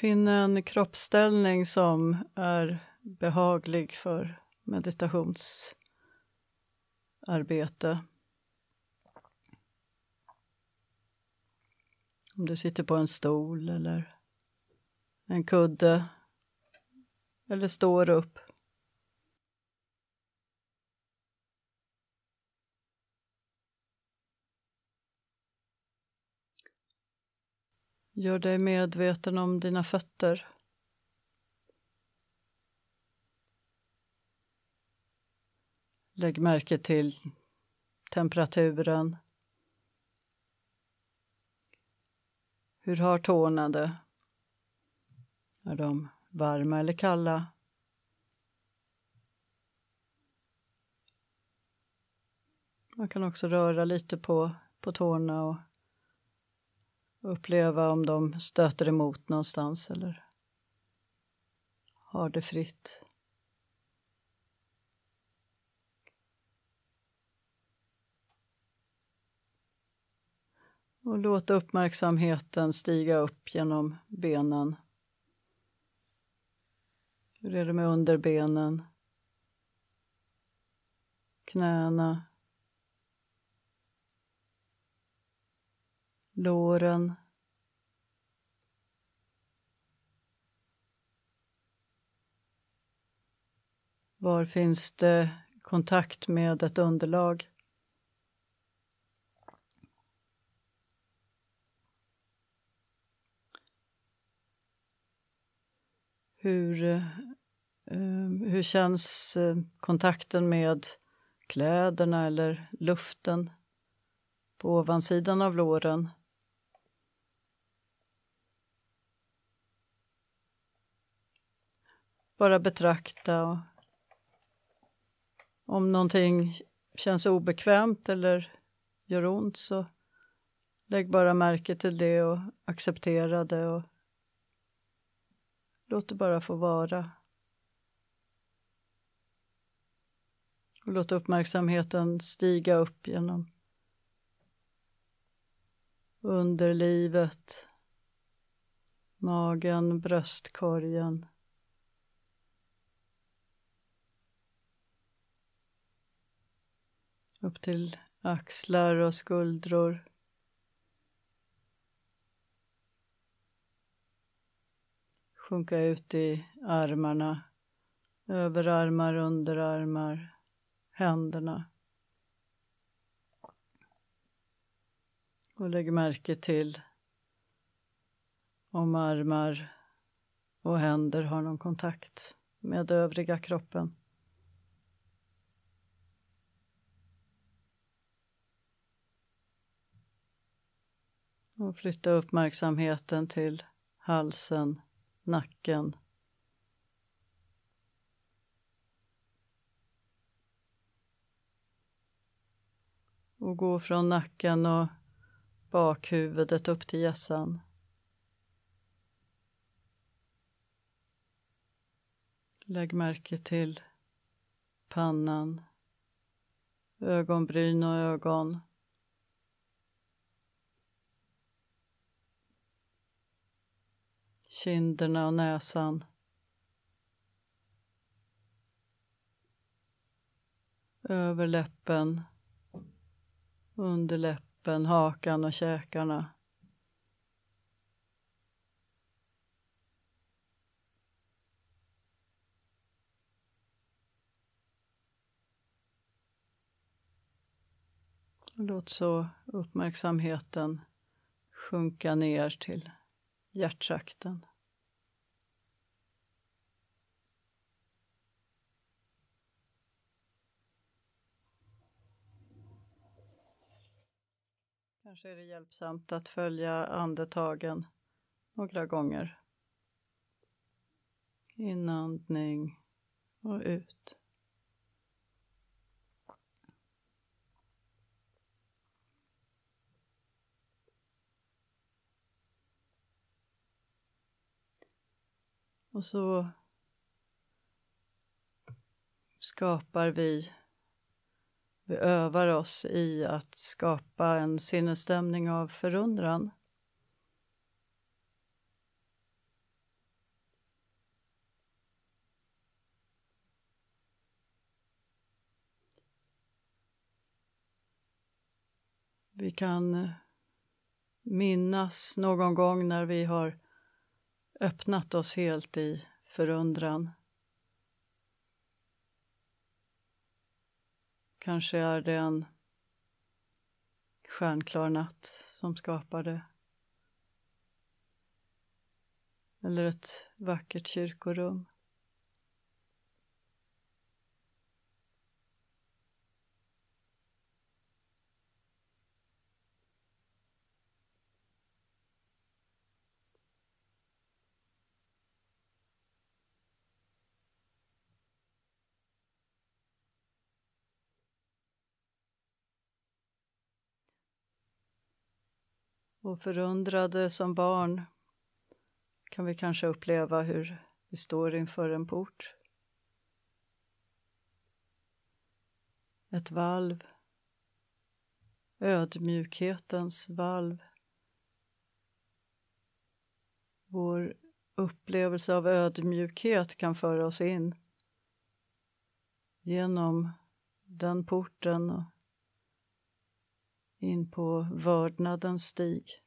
Finn en kroppsställning som är behaglig för meditationsarbete. Om du sitter på en stol eller en kudde eller står upp. Gör dig medveten om dina fötter. Lägg märke till temperaturen. Hur har tårna det? Är de varma eller kalla? Man kan också röra lite på, på tårna och uppleva om de stöter emot någonstans eller har det fritt. Och låt uppmärksamheten stiga upp genom benen. Hur är det med underbenen? Knäna. Låren. Var finns det kontakt med ett underlag? Hur, eh, hur känns eh, kontakten med kläderna eller luften på ovansidan av låren? Bara betrakta och om någonting känns obekvämt eller gör ont så lägg bara märke till det och acceptera det och Låt det bara få vara. Och låt uppmärksamheten stiga upp genom underlivet, magen, bröstkorgen. Upp till axlar och skuldror. sjunka ut i armarna, överarmar, underarmar, händerna. Och lägg märke till om armar och händer har någon kontakt med övriga kroppen. Och flytta uppmärksamheten till halsen, nacken. Och gå från nacken och bakhuvudet upp till hjässan. Lägg märke till pannan, ögonbryn och ögon. Kinderna och näsan. Över läppen, under läppen, hakan och käkarna. Låt så uppmärksamheten sjunka ner till hjärttrakten. Kanske är det hjälpsamt att följa andetagen några gånger. Inandning och ut. Och så skapar vi, vi övar oss i att skapa en sinnesstämning av förundran. Vi kan minnas någon gång när vi har öppnat oss helt i förundran. Kanske är det en stjärnklar natt som skapar det. Eller ett vackert kyrkorum. Och förundrade som barn kan vi kanske uppleva hur vi står inför en port. Ett valv. Ödmjukhetens valv. Vår upplevelse av ödmjukhet kan föra oss in genom den porten och in på vördnadens stig.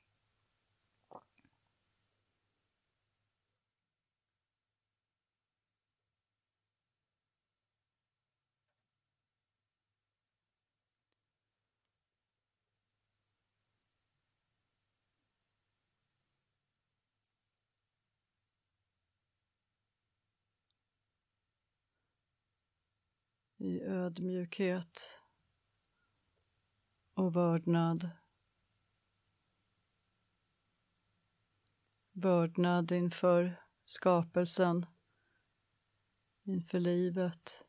i ödmjukhet och vördnad. Vördnad inför skapelsen, inför livet.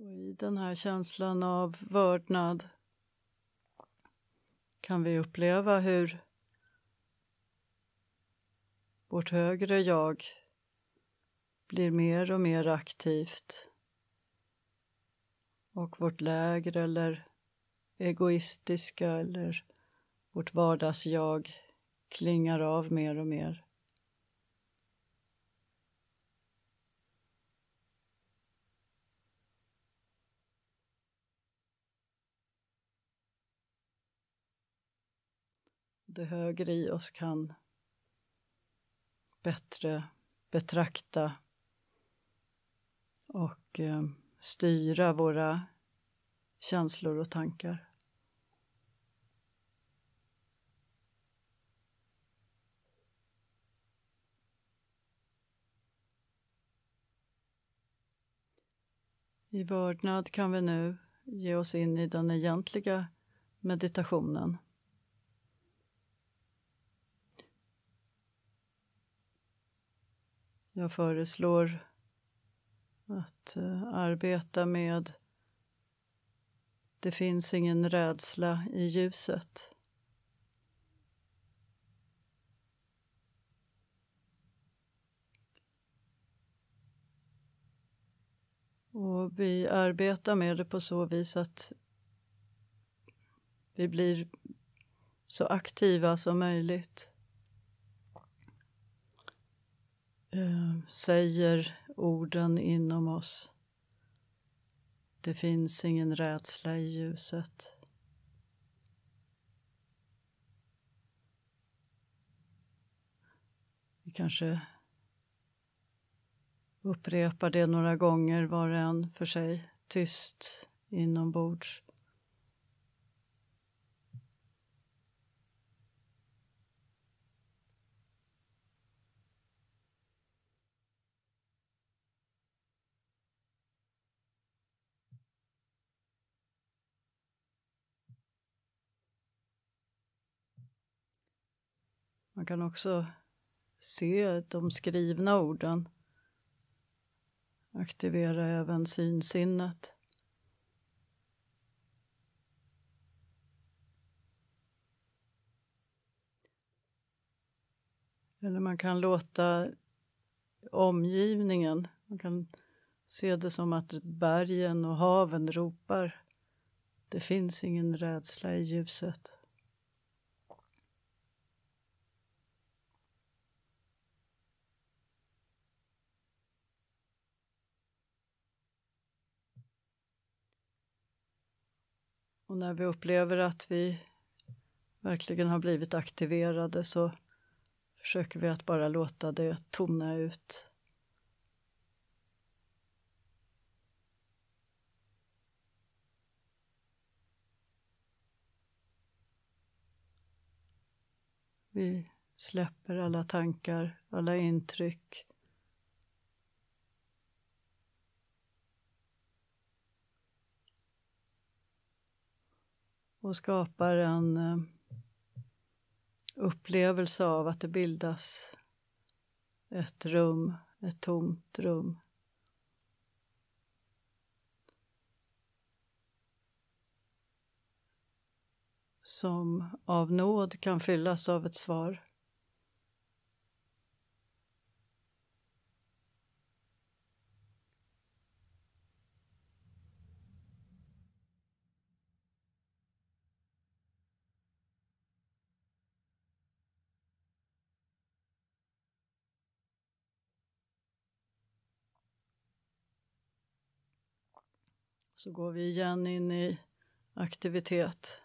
Och i den här känslan av vördnad kan vi uppleva hur vårt högre jag blir mer och mer aktivt och vårt lägre eller egoistiska eller vårt vardagsjag klingar av mer och mer. Det högre i oss kan bättre betrakta och eh, styra våra känslor och tankar. I vördnad kan vi nu ge oss in i den egentliga meditationen. Jag föreslår att eh, arbeta med Det finns ingen rädsla i ljuset. Och vi arbetar med det på så vis att vi blir så aktiva som möjligt. Eh, säger orden inom oss. Det finns ingen rädsla i ljuset. Vi kanske upprepar det några gånger var och en för sig, tyst inombords. Man kan också se de skrivna orden. Aktivera även synsinnet. Eller man kan låta omgivningen, man kan se det som att bergen och haven ropar. Det finns ingen rädsla i ljuset. När vi upplever att vi verkligen har blivit aktiverade så försöker vi att bara låta det tona ut. Vi släpper alla tankar, alla intryck. Och skapar en eh, upplevelse av att det bildas ett rum, ett tomt rum. Som av nåd kan fyllas av ett svar. Så går vi igen in i aktivitet.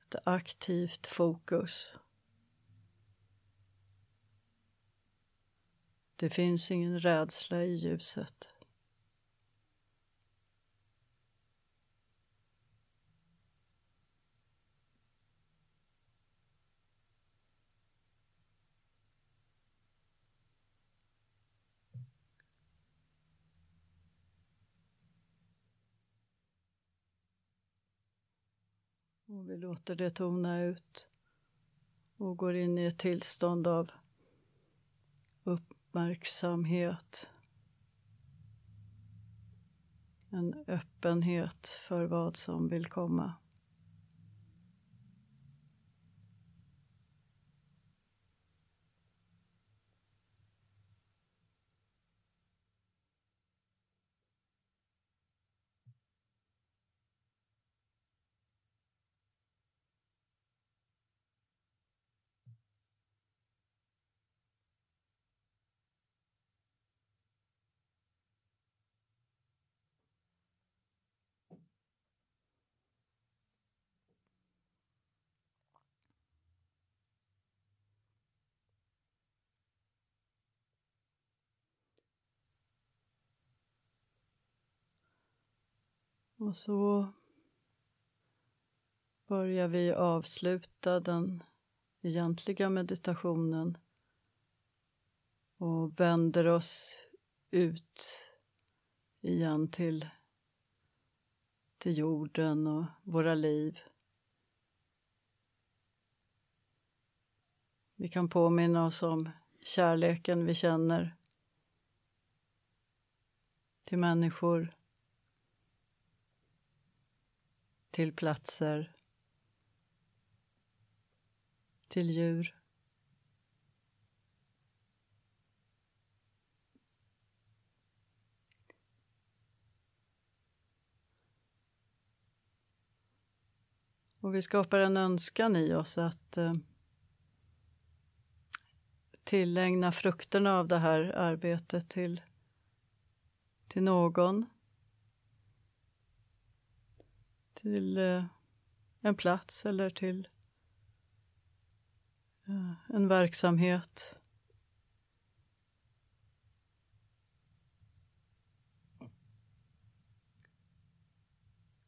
Ett aktivt fokus. Det finns ingen rädsla i ljuset. Och vi låter det tona ut och går in i ett tillstånd av uppmärksamhet. En öppenhet för vad som vill komma. Och så börjar vi avsluta den egentliga meditationen och vänder oss ut igen till, till jorden och våra liv. Vi kan påminna oss om kärleken vi känner till människor till platser, till djur. Och vi skapar en önskan i oss att eh, tillägna frukterna av det här arbetet till, till någon till eh, en plats eller till eh, en verksamhet.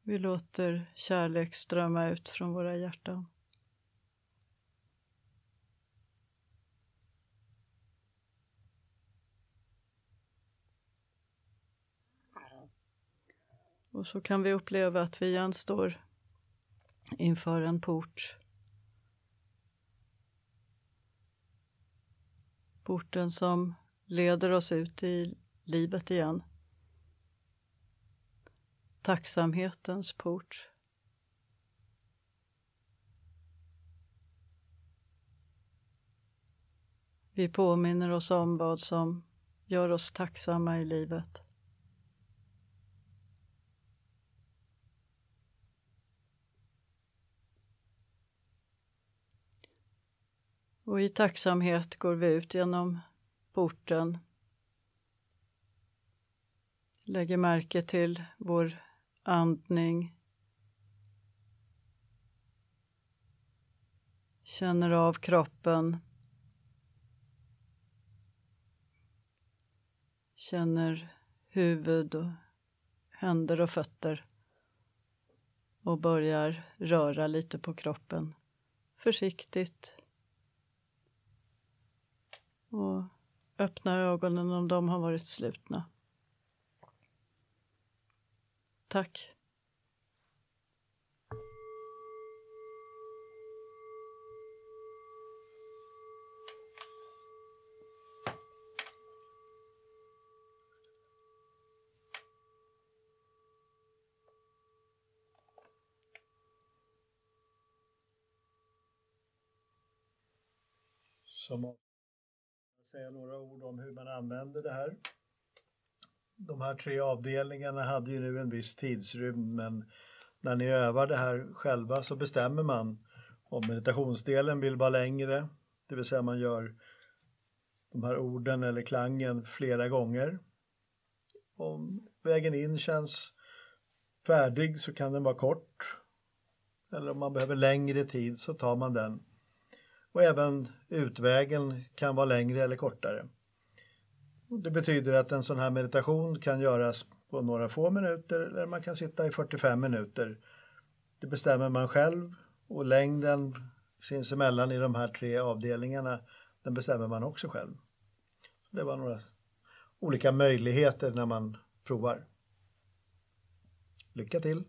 Vi låter kärlek strömma ut från våra hjärtan. Och så kan vi uppleva att vi igen står inför en port. Porten som leder oss ut i livet igen. Tacksamhetens port. Vi påminner oss om vad som gör oss tacksamma i livet. Och i tacksamhet går vi ut genom porten. Lägger märke till vår andning. Känner av kroppen. Känner huvud och händer och fötter. Och börjar röra lite på kroppen. Försiktigt. Och öppna ögonen om de har varit slutna. Tack. Som säga några ord om hur man använder det här. De här tre avdelningarna hade ju nu en viss tidsrymd men när ni övar det här själva så bestämmer man om meditationsdelen vill vara längre, det vill säga man gör de här orden eller klangen flera gånger. Om vägen in känns färdig så kan den vara kort. Eller om man behöver längre tid så tar man den och även utvägen kan vara längre eller kortare. Det betyder att en sån här meditation kan göras på några få minuter eller man kan sitta i 45 minuter. Det bestämmer man själv och längden sinsemellan i de här tre avdelningarna den bestämmer man också själv. Det var några olika möjligheter när man provar. Lycka till!